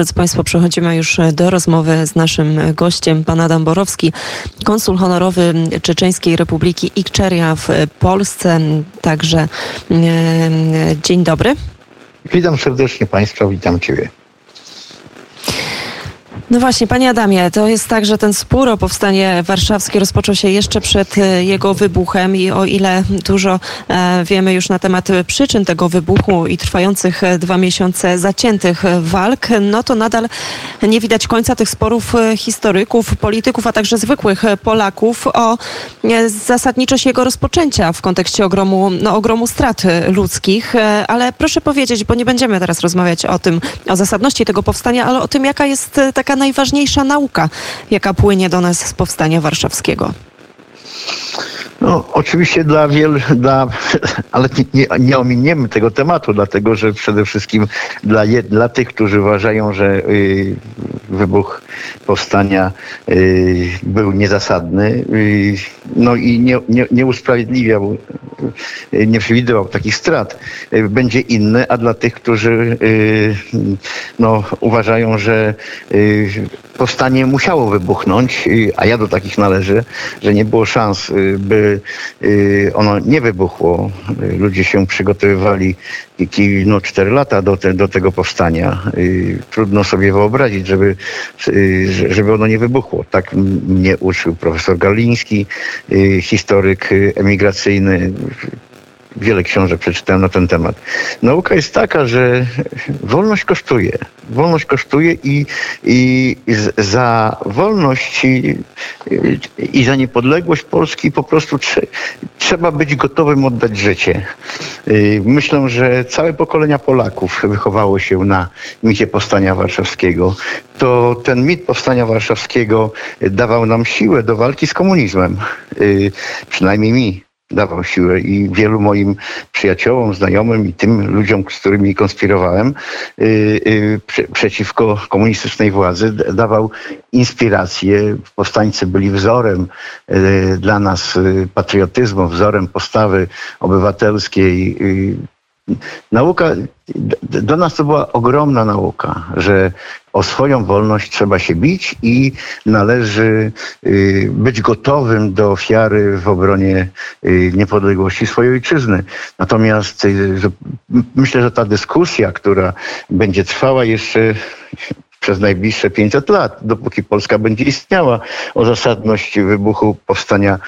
Drodzy Państwo, przechodzimy już do rozmowy z naszym gościem, pan Adam Borowski, konsul honorowy Czeczeńskiej Republiki Ikczeria w Polsce. Także e, dzień dobry. Witam serdecznie Państwa, witam Ciebie. No właśnie, panie Adamie, to jest tak, że ten spór o powstanie warszawskie rozpoczął się jeszcze przed e, jego wybuchem i o ile dużo e, wiemy już na temat przyczyn tego wybuchu i trwających e, dwa miesiące zaciętych walk, no to nadal nie widać końca tych sporów historyków, polityków, a także zwykłych Polaków o zasadniczość jego rozpoczęcia w kontekście ogromu, no, ogromu strat ludzkich. Ale proszę powiedzieć, bo nie będziemy teraz rozmawiać o tym, o zasadności tego powstania, ale o tym, jaka jest taka najważniejsza nauka, jaka płynie do nas z powstania warszawskiego? No, oczywiście dla wielu, dla, ale nie, nie ominiemy tego tematu, dlatego że przede wszystkim dla, dla tych, którzy uważają, że y, wybuch powstania y, był niezasadny, y, no i nie, nie, nie usprawiedliwiał, nie przewidywał takich strat, y, będzie inny, a dla tych, którzy y, no, uważają, że powstanie musiało wybuchnąć, a ja do takich należę, że nie było szans, by ono nie wybuchło. Ludzie się przygotowywali no, 4 lata do, te, do tego powstania. Trudno sobie wyobrazić, żeby, żeby ono nie wybuchło. Tak mnie uczył profesor Galiński, historyk emigracyjny wiele książek przeczytałem na ten temat. Nauka jest taka, że wolność kosztuje. Wolność kosztuje i, i za wolność i, i za niepodległość Polski po prostu trze, trzeba być gotowym oddać życie. Y, myślę, że całe pokolenia Polaków wychowało się na micie Powstania Warszawskiego. To ten mit Powstania Warszawskiego dawał nam siłę do walki z komunizmem. Y, przynajmniej mi dawał siłę i wielu moim przyjaciołom, znajomym i tym ludziom, z którymi konspirowałem yy, yy, prze, przeciwko komunistycznej władzy, dawał inspirację. Powstańcy byli wzorem yy, dla nas y, patriotyzmu, wzorem postawy obywatelskiej. Nauka, do nas to była ogromna nauka, że o swoją wolność trzeba się bić i należy y, być gotowym do ofiary w obronie y, niepodległości swojej ojczyzny. Natomiast y, myślę, że ta dyskusja, która będzie trwała jeszcze przez najbliższe 500 lat, dopóki Polska będzie istniała, o zasadność wybuchu powstania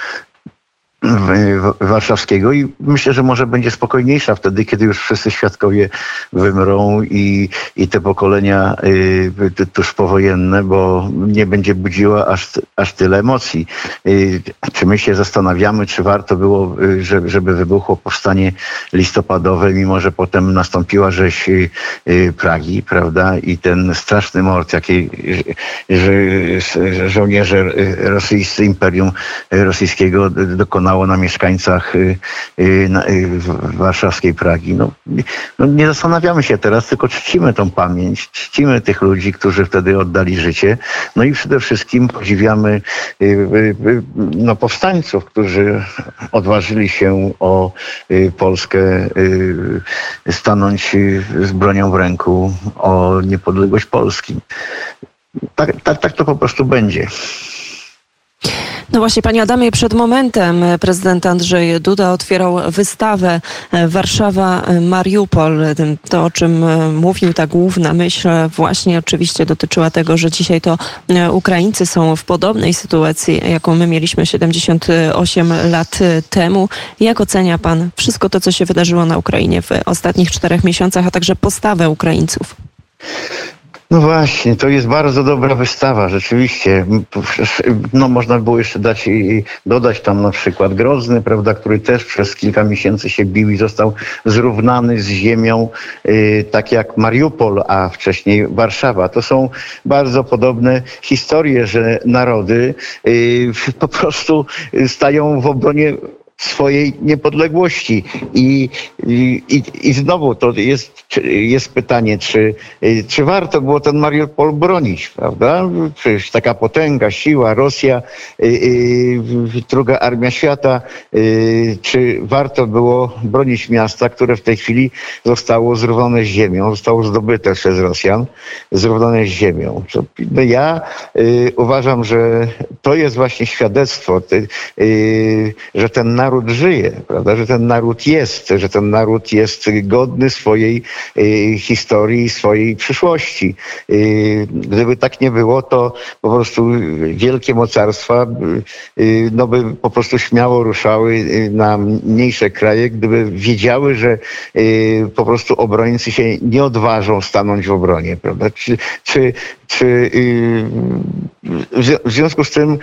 warszawskiego i myślę, że może będzie spokojniejsza wtedy, kiedy już wszyscy świadkowie wymrą i, i te pokolenia y, tuż powojenne, bo nie będzie budziła aż, aż tyle emocji. Y, czy my się zastanawiamy, czy warto było, y, żeby, żeby wybuchło powstanie listopadowe, mimo że potem nastąpiła rzeź y, Pragi, prawda, i ten straszny mord, jaki że, żołnierze rosyjscy Imperium Rosyjskiego dokonało na mieszkańcach y, y, y, warszawskiej Pragi. No, no, nie zastanawiamy się teraz, tylko czcimy tą pamięć, czcimy tych ludzi, którzy wtedy oddali życie. No i przede wszystkim podziwiamy no, powstańców, którzy odważyli się o Polskę stanąć z bronią w ręku, o niepodległość Polski. Tak, tak, tak to po prostu będzie. No właśnie, panie Adamie, przed momentem prezydent Andrzej Duda otwierał wystawę Warszawa-Mariupol. To, o czym mówił, ta główna myśl właśnie oczywiście dotyczyła tego, że dzisiaj to Ukraińcy są w podobnej sytuacji, jaką my mieliśmy 78 lat temu. Jak ocenia pan wszystko to, co się wydarzyło na Ukrainie w ostatnich czterech miesiącach, a także postawę Ukraińców? No właśnie, to jest bardzo dobra wystawa, rzeczywiście. No można było jeszcze dać i dodać tam na przykład Grozny, prawda, który też przez kilka miesięcy się bił i został zrównany z ziemią, y, tak jak Mariupol, a wcześniej Warszawa. To są bardzo podobne historie, że narody y, po prostu stają w obronie swojej niepodległości. I, i, i znowu to jest, jest pytanie, czy, czy warto było ten Mariupol bronić, prawda? Przecież taka potęga, siła, Rosja, druga armia świata, czy warto było bronić miasta, które w tej chwili zostało zrównane z ziemią, zostało zdobyte przez Rosjan, zrównane z ziemią. No ja uważam, że to jest właśnie świadectwo, że ten naród żyje, prawda? że ten naród jest, że ten naród jest godny swojej y, historii, swojej przyszłości. Y, gdyby tak nie było, to po prostu wielkie mocarstwa y, no by po prostu śmiało ruszały na mniejsze kraje, gdyby wiedziały, że po prostu obrońcy się nie odważą stanąć w obronie. Prawda? Czy, czy, czy w związku z tym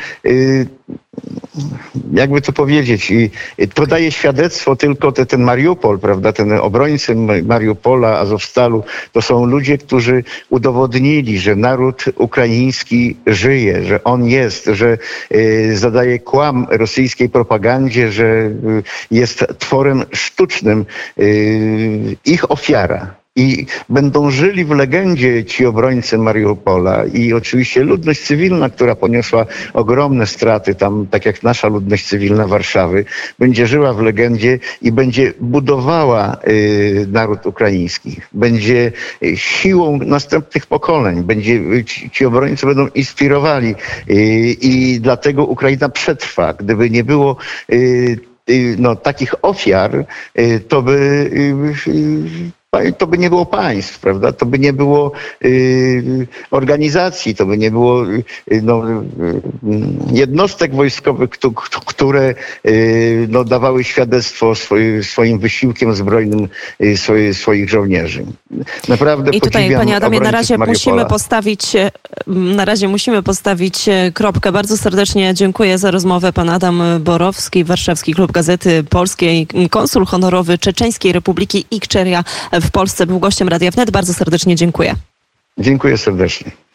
jakby to powiedzieć, i to daje świadectwo tylko te, ten Mariupol, prawda, ten obrońcy Mariupola, Azowstalu, to są ludzie, którzy udowodnili, że naród ukraiński żyje, że on jest, że y, zadaje kłam rosyjskiej propagandzie, że y, jest tworem sztucznym. Y, ich ofiara i będą żyli w legendzie ci obrońcy Mariupola i oczywiście ludność cywilna, która poniosła ogromne straty tam, tak jak nasza ludność cywilna Warszawy, będzie żyła w legendzie i będzie budowała y, naród ukraiński. Będzie y, siłą następnych pokoleń. Będzie, y, ci, ci obrońcy będą inspirowali y, i dlatego Ukraina przetrwa. Gdyby nie było y, y, no, takich ofiar, to by to by nie było państw, prawda? To by nie było y, organizacji, to by nie było y, no, y, jednostek wojskowych, które y, no, dawały świadectwo swoim, swoim wysiłkiem zbrojnym y, swoich, swoich żołnierzy. Naprawdę I tutaj, panie Adamie, na razie musimy postawić, e, na razie musimy postawić e, kropkę. Bardzo serdecznie dziękuję za rozmowę. Pan Adam Borowski, Warszawski Klub Gazety Polskiej, konsul honorowy Czeczeńskiej Republiki Ikczeria w Polsce był gościem Radia Wnet. Bardzo serdecznie dziękuję. Dziękuję serdecznie.